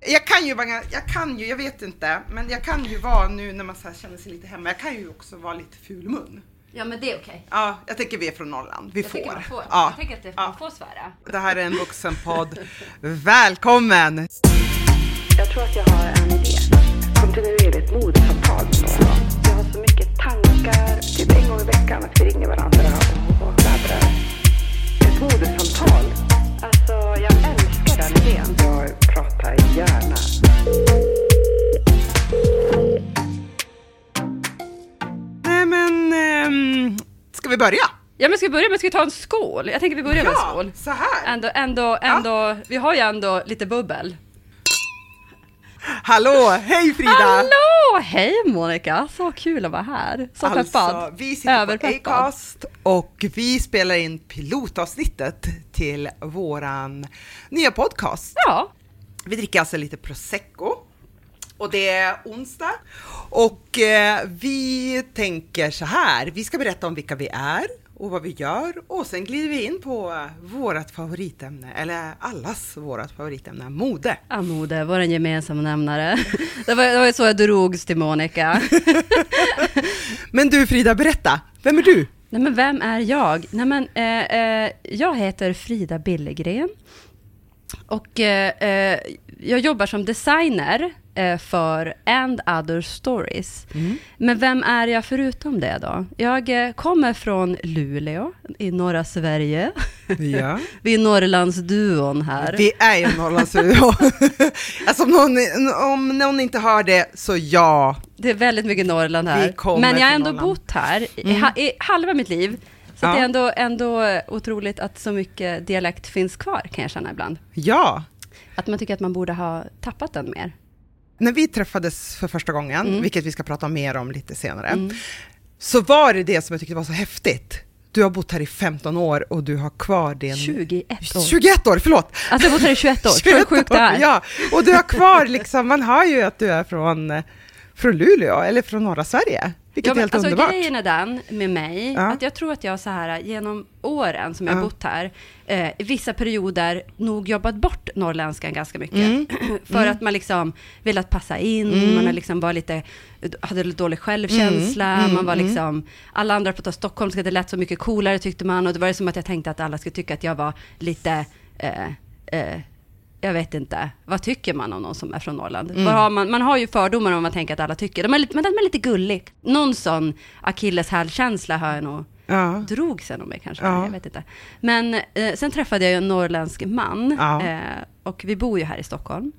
Jag kan ju vara, jag kan ju, jag vet inte, men jag kan ju vara nu när man så här känner sig lite hemma, jag kan ju också vara lite ful mun. Ja men det är okej. Ja, jag tänker vi är från Norrland, vi Jag får. tycker man får. Ja. Jag tänker att det, Ja. man får svära. Det här är en vuxenpodd. Välkommen! Jag tror att jag har en idé. Kontinuerligt modesamtal med några. Jag har så mycket tankar. Typ en gång i veckan att vi ringer varandra och, laddar. Ett modesamtal. Alltså, jag älskar den idén. Jag pratar gärna. Nej men, ehm, ska vi börja? Ja men ska vi börja med, ska vi ta en skål? Jag tänker vi börjar med en Ja, skål. så här. Ändå, ändå, ändå, vi har ju ändå lite bubbel. Hallå, hej Frida! Hallå! Hej Monica! Så kul att vara här. Så peppad. Alltså, vi sitter på. Acast och vi spelar in pilotavsnittet till våran nya podcast. Ja, Vi dricker alltså lite prosecco och det är onsdag och eh, vi tänker så här. Vi ska berätta om vilka vi är och vad vi gör och sen glider vi in på vårat favoritämne eller allas vårat favoritämne, mode. Amode, vår gemensamma nämnare. Det var, det var så jag drogs till Monica. Men du Frida, berätta. Vem är du? Nej men vem är jag? Nej men eh, eh, jag heter Frida Billegren. Och eh, eh, jag jobbar som designer eh, för And Other Stories. Men vem är jag förutom det då? Jag eh, kommer från Luleå i norra Sverige. Ja. Vi är Norrlandsduon här. Vi är ju Norrlandsduo. alltså om någon, om någon inte hör det, så ja. Det är väldigt mycket Norrland här. Men jag har ändå Norrland. bott här i, ha, i halva mitt liv. Så Ja. det är ändå, ändå otroligt att så mycket dialekt finns kvar, kan jag känna ibland. Ja. Att man tycker att man borde ha tappat den mer. När vi träffades för första gången, Mm. vilket vi ska prata mer om lite senare, så var det det som jag tyckte var så häftigt. Du har bott här i 15 år och du har kvar din... 21 år. 21 år, förlåt! Alltså jag har bott här i 21 år, så 21 sjukt det år, är. Ja, och du har kvar liksom, man hör ju att du är från, från Luleå, eller från norra Sverige, vilket Ja, är men helt alltså, underbart. Grejen är den med mig, Ja. att jag tror att jag så här genom åren som jag Ja. bott här, eh, i vissa perioder nog jobbat bort norrländskan ganska mycket. Mm. För att man liksom velat passa in, man har liksom var lite, hade lite dålig självkänsla, Mm. man var liksom, alla andra pratade stockholmska, det lät så mycket coolare tyckte man, och det var som att jag tänkte att alla skulle tycka att jag var lite, eh, eh, jag vet inte, vad tycker man om någon som är från Norrland? Mm. Har man, man har ju fördomar om man tänker att alla tycker, de är lite, men de är lite gullig. Någon sån akilleshälkänsla har jag nog, Ja. drog sig nog med kanske, Ja. jag vet inte. Men eh, sen träffade jag en norrländsk man, Ja. eh, och vi bor ju här i Stockholm.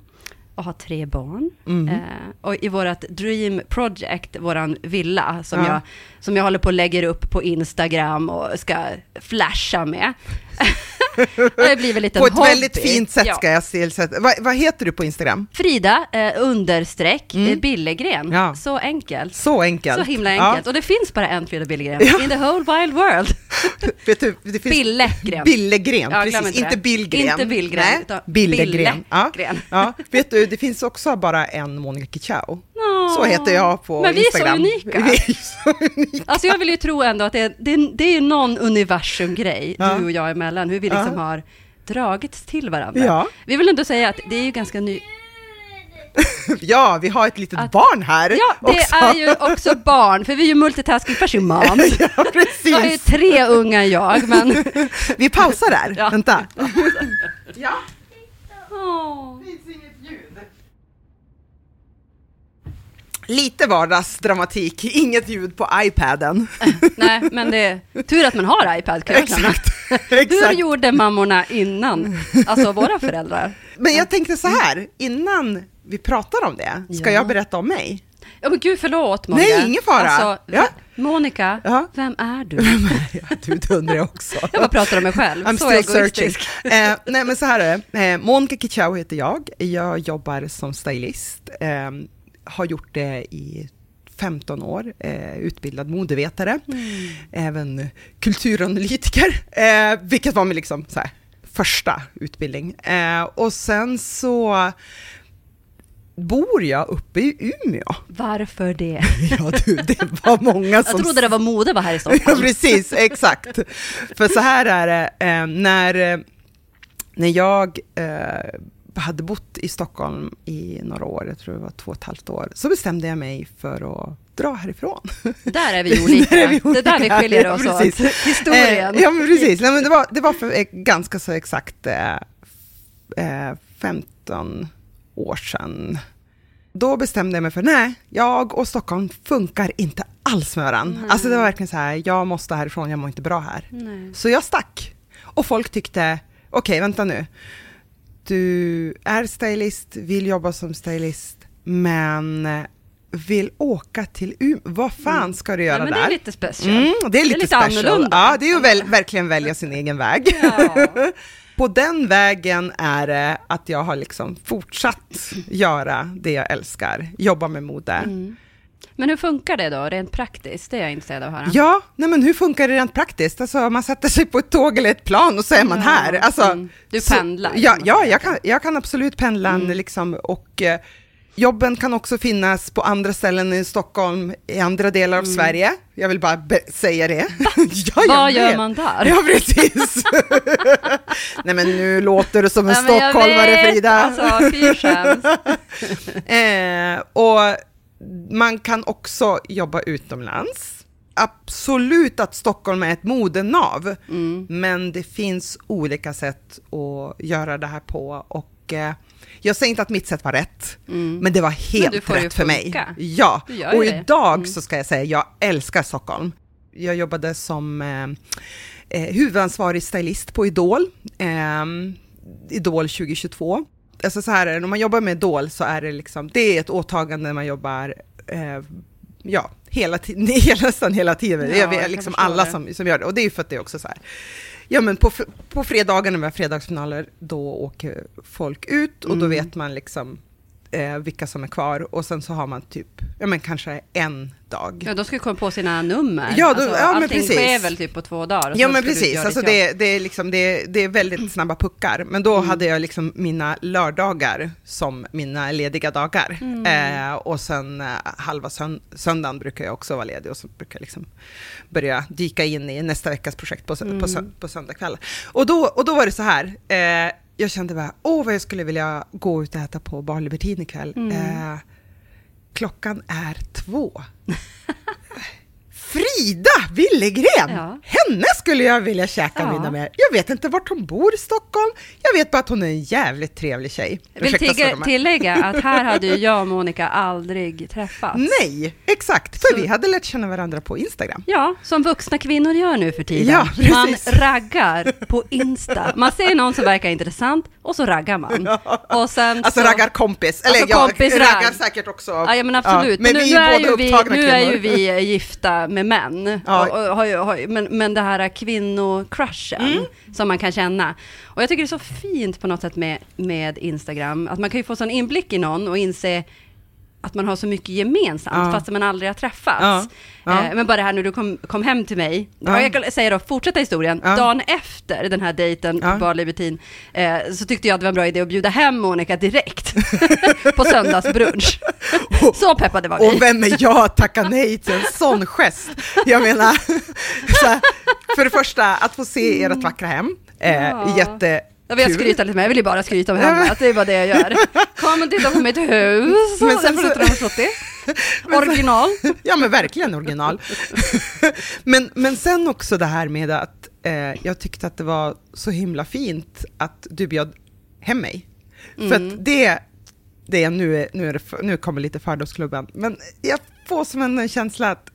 Och har tre barn. Mm. Eh, och i vårt dream project, våran villa, som, Ja. jag, som jag håller på och lägger upp på Instagram och ska flasha med. Det blir väl lite På ett hobby. väldigt fint sätt Ja. ska jag tillsätta. Vad, vad heter du på Instagram? Frida eh, understreck eh, Billegren. Mm. Ja. Så enkelt. Så enkelt. Så himla Ja. enkelt. Och det finns bara en Frida Billegren in the whole wide world. Vet du, det finns Billegren. Billegren, Ja, precis. inte. Billgren. Inte Billgren, Nej, utan Billegren. Ja. Billegren. Ja. Vet du, det finns också bara en Monica Kichao. Så heter jag på Men vi är så Instagram. unika. Vi är så unika. Alltså jag vill ju tro ändå att det är, det är, det är någon universumgrej, Ja. du och jag emellan, hur vi liksom Ja. har dragits till varandra. Ja. Vi vill ändå säga att det är ju ganska ny... Ja, vi har ett litet Att- barn här Ja, det också. är ju också barn, för vi är ju multitasking personals. Ja, Jag har ju precis. tre unga jag, men... Vi pausar där. Ja. Vänta. Ja, Åh. det finns inget ljud. Lite vardagsdramatik, inget ljud på iPaden. Nej, men det är tur att man har iPad, kan jag. Exakt. Hur gjorde mammorna innan? Alltså våra föräldrar. Men jag tänkte så här, innan vi pratar om det, ska Ja. jag berätta om mig? Ja, men gud, förlåt Monica. Nej, ingen fara. Alltså, Ja. Monica, Ja. vem är du? Ja, du, det undrar jag också. Jag bara pratar om mig själv. I'm så still searching. Eh, nej men så här är det. Eh, Monica Kichau heter jag. Jag jobbar som stylist. Eh, har gjort det i 15 år. Eh, utbildad modevetare. Mm. Även kulturanalytiker. Eh, vilket var min liksom här, första utbildning. Eh, och sen så bor jag uppe i Umeå. Varför det? Ja du, det var många som Jag trodde det var mode var här i Ja, Stockholm. precis, exakt. För så här är det, eh, när, eh, när jag eh, hade bott i Stockholm i några år, jag tror det var två och ett halvt år, så bestämde jag mig för att dra härifrån. Där är vi olika. Där är vi Det är där vi olika. skiljer Ja, oss precis. åt. Historien. Eh, ja, men precis. Nej, men det, var, det var för eh, ganska så exakt eh, f- eh, 15 år sedan. Då bestämde jag mig för, nej, jag och Stockholm funkar inte alls med varandra. Alltså det var verkligen så här, jag måste härifrån, jag mår inte bra här. Nej. Så jag stack. Och folk tyckte, okej, vänta nu. Du är stylist, vill jobba som stylist, men vill åka till Umeå. Vad fan ska du göra Ja, men där? det är lite special. Mm, det är lite, special. annorlunda. Ja, det är ju väl, verkligen välja sin egen väg. Ja. På den vägen är det att jag har liksom fortsatt göra det jag älskar, jobba med mode. Mm. Men hur funkar det då, rent praktiskt? Det är jag intresserad av att höra. Ja, nej men hur funkar det rent praktiskt? Alltså man sätter sig på ett tåg eller ett plan och så är man Ja, här. Alltså, mm. Du så- pendlar, Ja, man ja säga. jag, kan, jag kan absolut pendla Mm. liksom, och eh, jobben kan också finnas på andra ställen i Stockholm, i andra delar av Sverige. Jag vill bara säga det. ja, Mm. Vad gör vet. man där? Ja, precis. nej men nu låter du som en Ja, stockholmare Frida. Alltså. Eh, och man kan också jobba utomlands. Absolut att Stockholm är ett modenav, Mm. men det finns olika sätt att göra det här på. Och eh, jag säger inte att mitt sätt var rätt, men det var Mm. Helt rätt för mig. Ja, och det. Mm. idag så ska jag säga, jag älskar Stockholm. Jag jobbade som eh, eh, huvudansvarig stylist på Idol, eh, Idol 2022. Alltså så här är det, när man jobbar med Idol så är det liksom, det är ett åtagande när man jobbar, eh, ja, hela tiden, nästan hela tiden. Ja, det jag är liksom alla det. som, som gör det, och det är ju för att det är också så här, ja men på, på fredagar när vi har fredagsfinaler, då åker folk ut och då Mm. vet man liksom eh, vilka som är kvar och sen så har man typ, ja men kanske en dag. Ja, de ska komma på sina nummer. Ja, då- alltså, ja, men allting precis. sker väl typ på två dagar. Ja men precis, alltså det, det, är liksom, det, det är väldigt snabba puckar. Men då Mm. hade jag liksom mina lördagar som mina lediga dagar. Mm. Eh, och sen eh, halva sönd- söndagen brukar jag också vara ledig och så brukar jag liksom börja dyka in i nästa veckas projekt på, sö- på, sö- Mm. på söndag kväll. Och då, och då var det så här, eh, jag kände bara, åh vad jag skulle vilja gå ut och äta på Bar Libertin ikväll. Mm. Eh, klockan är två. Frida Willegren! Ja. Henne skulle jag vilja käka Ja. middag med. Jag vet inte vart hon bor i Stockholm. Jag vet bara att hon är en jävligt trevlig tjej. Jag vill Ursäkta tillägga, att här hade ju jag och Monica aldrig träffats. Nej, exakt. För Så- vi hade lärt känna varandra på Instagram. Ja, som vuxna kvinnor gör nu för tiden. Ja, man raggar på Insta. Man ser någon som verkar intressant och så raggar man. Och sen Alltså så... raggar kompis. Eller Alltså, jag kompis raggar ragg. säkert också. Ja, men absolut. men men vi nu, är ju vi, nu kvinnor. är ju vi gifta med män. Ja. Och, och, ju- men, men det här kvinnocrushen Mm. som man kan känna. Och jag tycker det är så fint på något sätt med, med Instagram. Att man kan ju få sån inblick i någon och inse att man har så mycket gemensamt Ja. fast man aldrig har träffats. Ja. Ja. Eh, men bara det här när du kom, kom hem till mig, Ja. och jag kan säga då, fortsätta historien, dagen efter den här dejten på Bar Libertin, eh, så tyckte jag att det var en bra idé att bjuda hem Monica direkt på söndagsbrunch. så peppade var vi. Och vem är jag att tacka nej till en sån gest? Jag menar, här, för det första, att få se ert vackra hem, eh, jätte Jag vill skryta lite med, jag vill ju bara skryta om hemmet, det är bara det jag gör. Kom och titta på mitt hus, Men sen så- 1970. Original. Ja men verkligen original. men, men sen också det här med att eh, jag tyckte att det var så himla fint att du bjöd hem mig. För Mm. att det, det är, nu, är, nu, är det, för- nu kommer lite fördomsklubben, men jag får som en känsla att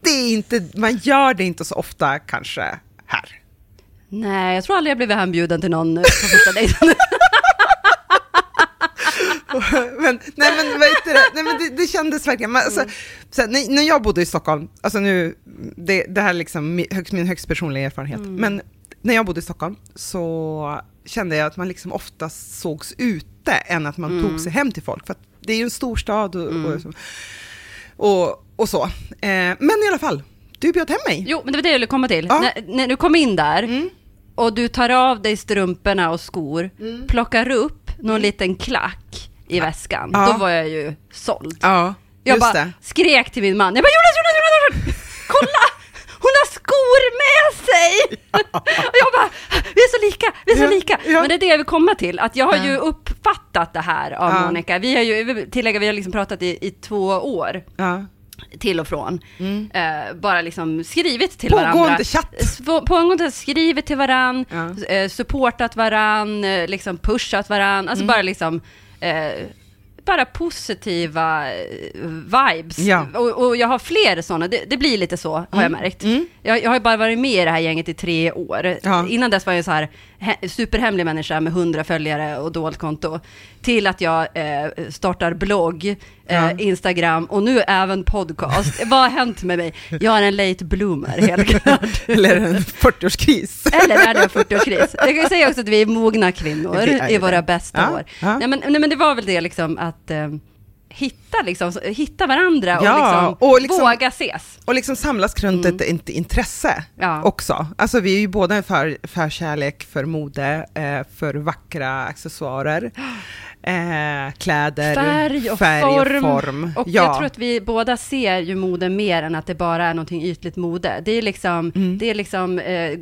det är inte, man gör det inte så ofta kanske här. Nej, jag tror aldrig jag blivit hembjuden till någon eh, på första dejten. men, nej men, vet du, det, nej, men det, det kändes verkligen. Men, alltså, så här, när, när jag bodde i Stockholm, alltså nu, det, det här är liksom min högst, min högst personliga erfarenhet, men när jag bodde i Stockholm så kände jag att man liksom oftast sågs ute än att man tog sig hem till folk. För det är ju en stor stad och, och, så. och, och så. Eh, men i alla fall, du bjöd hem mig. Jo, men det var det jag ville komma till. Ja. När, när du kom in där Mm. Och du tar av dig strumporna och skor, plockar upp någon liten klack i väskan, Mm. Ja. då var jag ju såld. Ja, Jag bara det. skrek till min man, jag bara Jonas, Jonas, Jonas, Jonas! kolla! Hon har skor med sig! och jag bara, vi är så lika, vi är så Ja, lika. ja. Men det är det jag vill komma till, att jag har ju uppfattat det här av Ja. Monica. Vi har ju, tillägga, vi har liksom pratat i, i två år. Till och från. Eh, bara liksom skrivit till Pågående varandra. chatt. Pågående skrivit till varann, Ja. eh, supportat varann, eh, liksom pushat varann. Alltså bara liksom, eh, bara positiva eh, vibes. Ja. Och, och jag har fler sådana, det, det blir lite så har jag märkt. Jag, jag har ju bara varit med i det här gänget i tre år. Ja. Innan dess var jag så här superhemlig människa med hundra följare och dolt konto. Till att jag eh, startar blogg, eh, Ja. Instagram och nu även podcast. Vad har hänt med mig? Jag är en late bloomer helt klart. Eller en 40-årskris. Eller är det en 40-årskris? Jag kan ju säga också att vi är mogna kvinnor Vi är i våra bästa Ja, år. ja. Nej, men, nej men det var väl det liksom att eh, hitta, liksom, hitta varandra och, Ja, liksom, och liksom- våga ses. Och liksom samlas runt ett int- intresse Mm. Ja. också. Alltså vi är ju båda en för, förkärlek för mode, eh, för vackra accessoarer, eh, kläder, Färg och färg form. Och, form. Och ja. jag tror att vi båda ser ju mode mer än att det bara är någonting ytligt mode. Det är liksom, Mm. det är liksom eh,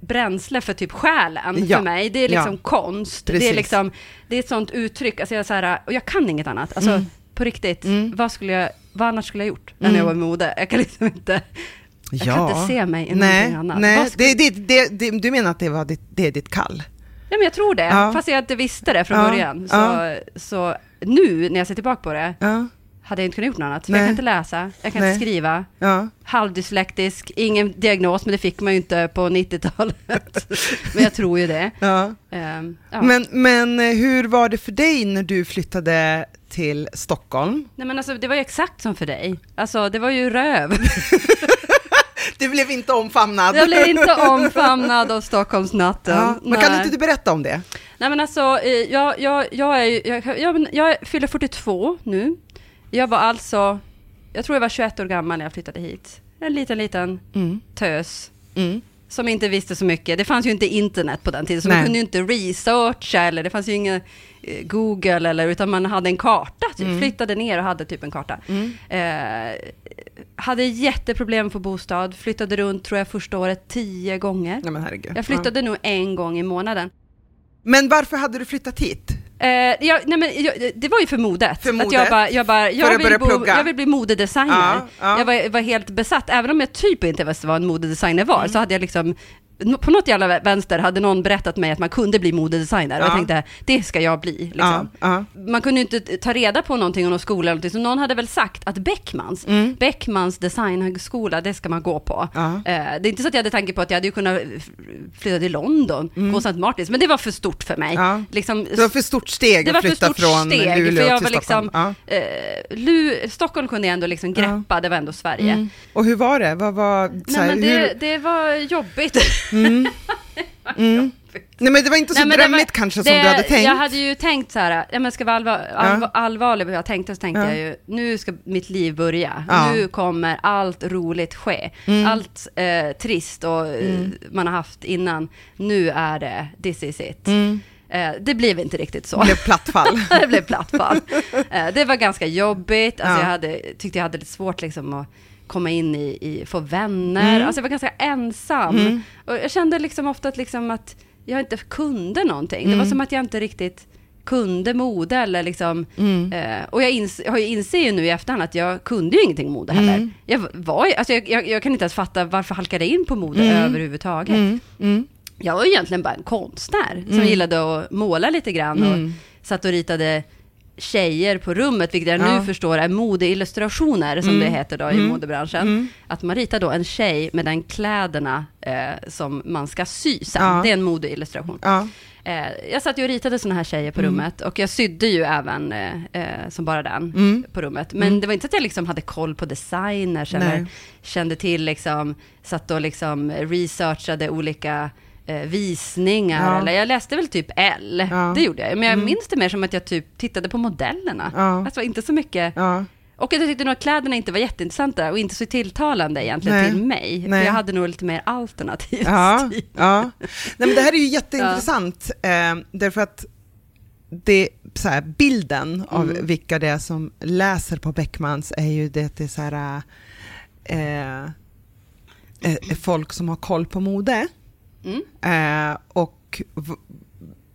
bränsle för typ själen Ja. för mig. Det är liksom Ja. konst. Det är Precis. liksom, det är ett sånt uttryck. Alltså jag, så här, och jag kan inget annat. Alltså Mm. på riktigt, vad skulle jag, vad annars skulle jag gjort när jag var i mode? Jag kan liksom inte, jag kan inte se mig i nej, någonting annat. Nej, skulle- det, det, det, du menar att det, var ditt, det är ditt kall? Ja, men jag tror det, fast jag inte visste det från Ja, början. Så, så nu när jag ser tillbaka på det, hade jag inte kunnat gjort något annat. Jag kan inte läsa, jag kan Nej. inte skriva. ja. Halvdyslektisk, ingen diagnos, men det fick man ju inte på 90-talet. men jag tror ju det. ja. Ehm, ja. Men, men eh, hur var det för dig när du flyttade till Stockholm? Nej men alltså det var ju exakt som för dig. Alltså det var ju röv. Du blev inte omfamnad. Jag blev inte omfamnad av Stockholmsnatten. Ja, men kan inte du berätta om det? Nej men alltså, eh, jag, jag, jag, är, jag, jag, jag fyller 42 nu. Jag var alltså, jag tror jag var 21 år gammal när jag flyttade hit. En liten, liten tös. Mm. Som inte visste så mycket. Det fanns ju inte internet på den tiden, så Nej. man kunde ju inte researcha eller det fanns ju ingen eh, Google eller, utan man hade en karta. Typ. Mm. Flyttade ner och hade typ en karta. Eh, hade jätteproblem för bostad, flyttade runt tror jag första året tio gånger. Ja, men herregud. Jag flyttade nog en gång i månaden. Men varför hade du flyttat hit? Eh, jag, nej men, jag, det var ju för modet. För Att modet? jag, bara, jag, bara, jag, att vill bo, jag vill bli modedesigner. Ja, ja. Jag var, var helt besatt, även om jag typ inte visste vad en modedesigner var, Mm. så hade jag liksom på något jävla vänster hade någon berättat mig att man kunde bli modedesigner och jag Ja. tänkte, det ska jag bli. Liksom. Ja, Man kunde inte ta reda på någonting om någon skola eller någonting, så någon hade väl sagt att Beckmans, Beckmans designhögskola, det ska man gå på. Mm. Ja. Eh, det är inte så att jag hade tanke på att jag hade kunnat flytta till London, gå St. Martins, men det var för stort för mig. Mm. Ja. Liksom, Det var för stort steg att flytta stort från steg, Luleå för jag till var Stockholm. liksom, ja. eh, Lu, Stockholm kunde jag ändå liksom greppa, det var ändå Sverige. Mm. Och hur var det? Vad var, så Nej men det, hur, det var jobbigt. Nej men det var inte så Nej, drömmigt var- kanske som det, du hade tänkt. Jag hade ju tänkt så här, ja, men ska vara allvar, allvar, allvarlig vad jag tänkte, så tänkte Ja. jag ju, nu ska mitt liv börja. Ja. Mm. Nu kommer allt roligt ske. Allt eh, trist och eh, man har haft innan, nu är det, this is it. Eh, det blev inte riktigt så. Det blev plattfall. det blev plattfall. Eh, det var ganska jobbigt, alltså Ja. jag hade, tyckte jag hade lite svårt liksom att komma in i, i få vänner, alltså jag var ganska ensam. Och jag kände liksom ofta att, liksom att jag inte kunde någonting. Det var som att jag inte riktigt kunde mode eller liksom, eh, och jag, ins, jag inser ju nu i efterhand att jag kunde ju ingenting mode heller. Jag, var, alltså jag, jag, jag kan inte ens fatta varför halkade jag in på mode överhuvudtaget. Jag var ju egentligen bara en konstnär som gillade att måla lite grann och satt och ritade tjejer på rummet, vilket jag Ja. nu förstår är modeillustrationer, som det heter då i modebranschen. Att man ritar då en tjej med den kläderna eh, som man ska sy sen. Ja. Det är en modeillustration. Ja. Eh, jag satt ju och ritade sådana här tjejer på Mm. rummet och jag sydde ju även eh, eh, som bara den Mm. på rummet. Men det var inte att jag liksom hade koll på designers eller kände till liksom, satt och liksom researchade olika visningar. Ja. Eller jag läste väl typ L, Ja. Mm. det gjorde jag. Men jag minns det mer som att jag typ tittade på modellerna. Ja. Alltså inte så mycket. Ja. Och jag tyckte nog att kläderna inte var jätteintressanta och inte så tilltalande egentligen Nej. till mig. Nej. För jag hade nog lite mer alternativ Ja, stil. ja. Nej, men det här är ju jätteintressant, eh, därför att det, så här, bilden av Mm. vilka det är som läser på Beckmans är ju det är så här, eh, eh, folk som har koll på mode. Mm. Eh, och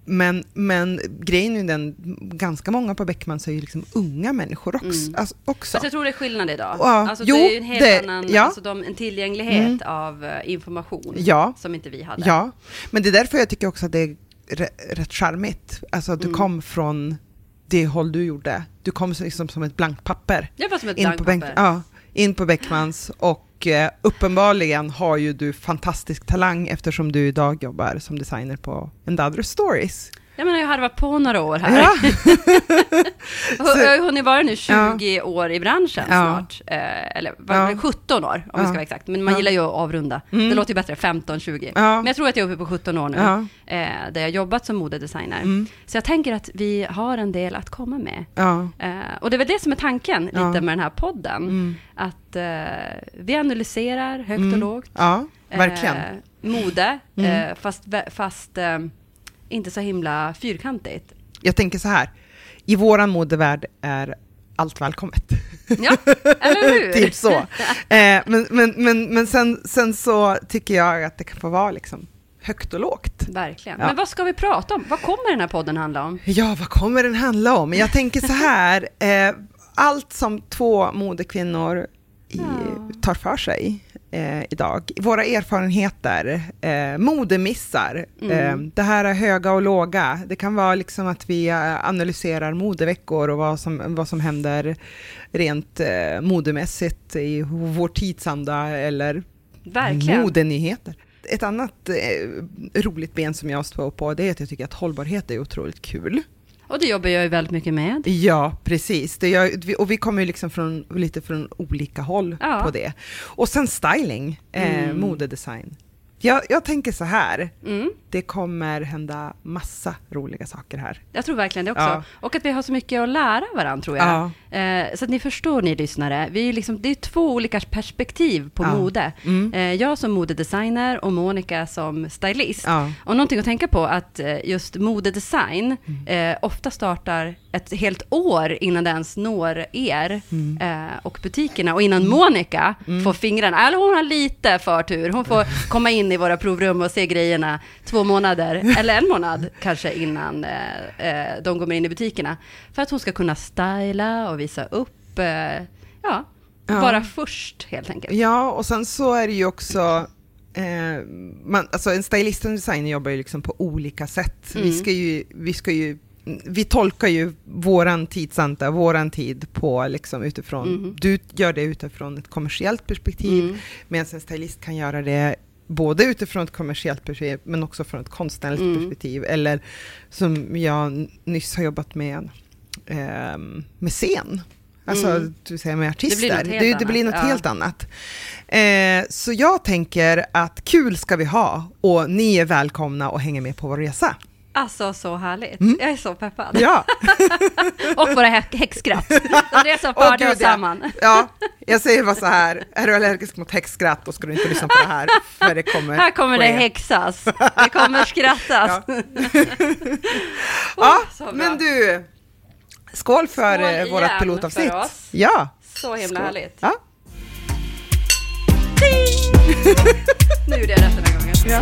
men, men grejen är ju den, ganska många på Beckmans är ju liksom unga människor också. Mm. Alltså, också. Fast jag tror det är skillnad idag. Ja, alltså, jo, det är ju en helt det- annan, ja. alltså, de, en tillgänglighet Mm. av eh, information Ja. som inte vi hade. Ja, men det är därför jag tycker också att det är rätt charmigt. Alltså att du Mm. kom från det håll du gjorde. Du kom liksom som ett blankt papper. Jag var som ett Benk, blankpapper. ja, in på Beckmans och eh, uppenbarligen har ju du fantastisk talang eftersom du idag jobbar som designer på Endadro Stories. Jag menar, jag har varit på några år här. Ja, jag har hunnit vara nu 20 år i branschen Ja. snart. Eh, eller vad- Ja. 17 år, om vi Ja. ska vara exakt. Men man Ja. gillar ju att avrunda. Mm. Det låter ju bättre, 15-20. Ja. Men jag tror att jag är uppe på 17 år nu, ja, eh, där jag jobbat som modedesigner. mm, Så jag tänker att vi har en del att komma med. ja, Eh, och det är väl det som är tanken Ja. lite med den här podden. mm, Att eh, vi analyserar högt Mm. och lågt. ja, verkligen. Eh, mode, Mm. eh, fast, fast eh, inte så himla fyrkantigt. Jag tänker så här, i våran modevärld är allt välkommet. Ja, eller hur? typ så. Eh, men men, men, men sen, sen så tycker jag att det kan få vara liksom högt och lågt. Verkligen. Ja. Men vad ska vi prata om? Vad kommer den här podden handla om? Ja, vad kommer den handla om? Jag tänker så här, eh, allt som två modekvinnor i, Ja. tar för sig eh, idag, våra erfarenheter, eh, modemissar, Mm. eh, det här är höga och låga. Det kan vara liksom att vi eh, analyserar modeveckor och vad som, vad som händer rent eh, modemässigt i vår tidsanda eller Verkligen. modenyheter. Ett annat eh, roligt ben som jag står på, det är att jag tycker att hållbarhet är otroligt kul. Och det jobbar jag ju väldigt mycket med. Ja, precis. Det gör, och vi kommer ju liksom från, lite från olika håll Ja. på det. Och sen styling, eh, Mm. modedesign. Jag, jag tänker så här, Mm. det kommer hända massa roliga saker här. Jag tror verkligen det också. Ja. Och att vi har så mycket att lära varandra tror jag. Ja. Eh, så att ni förstår ni lyssnare, vi är liksom, det är två olika perspektiv på Ja. mode. Mm. Eh, jag som modedesigner och Monica som stylist. Och någonting att tänka på att eh, just modedesign Mm. eh, ofta startar ett helt år innan det ens når er Mm. eh, och butikerna och innan Monica får fingrarna, eller hon har lite förtur, hon får komma in i våra provrum och se grejerna två månader, eller en månad kanske innan eh, eh, de går in i butikerna. För att hon ska kunna styla och visa upp, eh, ja, Ja. vara först helt enkelt. Ja, och sen så är det ju också Eh, man, alltså en stylist och designer jobbar ju liksom på olika sätt. Vi Mm. ska ju, vi ska ju vi tolkar ju våran tidsanta, våran tid på liksom utifrån, Mhm. du gör det utifrån ett kommersiellt perspektiv, Mm. medan en stylist kan göra det både utifrån ett kommersiellt perspektiv, men också från ett konstnärligt Mm. perspektiv. Eller som jag nyss har jobbat med, ehm, med scen. Alltså, Mm. du säga med artister. blir något helt det, det blir annat, något ja. helt annat. Eh, så jag tänker att kul ska vi ha och ni är välkomna och hänger med på vår resa. Alltså så härligt. Mm. Jag är så peppad. Ja, Och våra hä- häxskratt. De reser Åh, förde gud, oss ja. samman. ja, jag säger bara så här, är du allergisk mot häxskratt då ska du inte lyssna på det här, för det kommer Här kommer det häxas. Det kommer skrattas. Ja. Åh, Ja, men du, skål för Skål eh, vårt pilotavsnitt. för oss. Ja, Så himla skål. härligt. Ja. Nu gjorde jag rätt den här gången. Ja.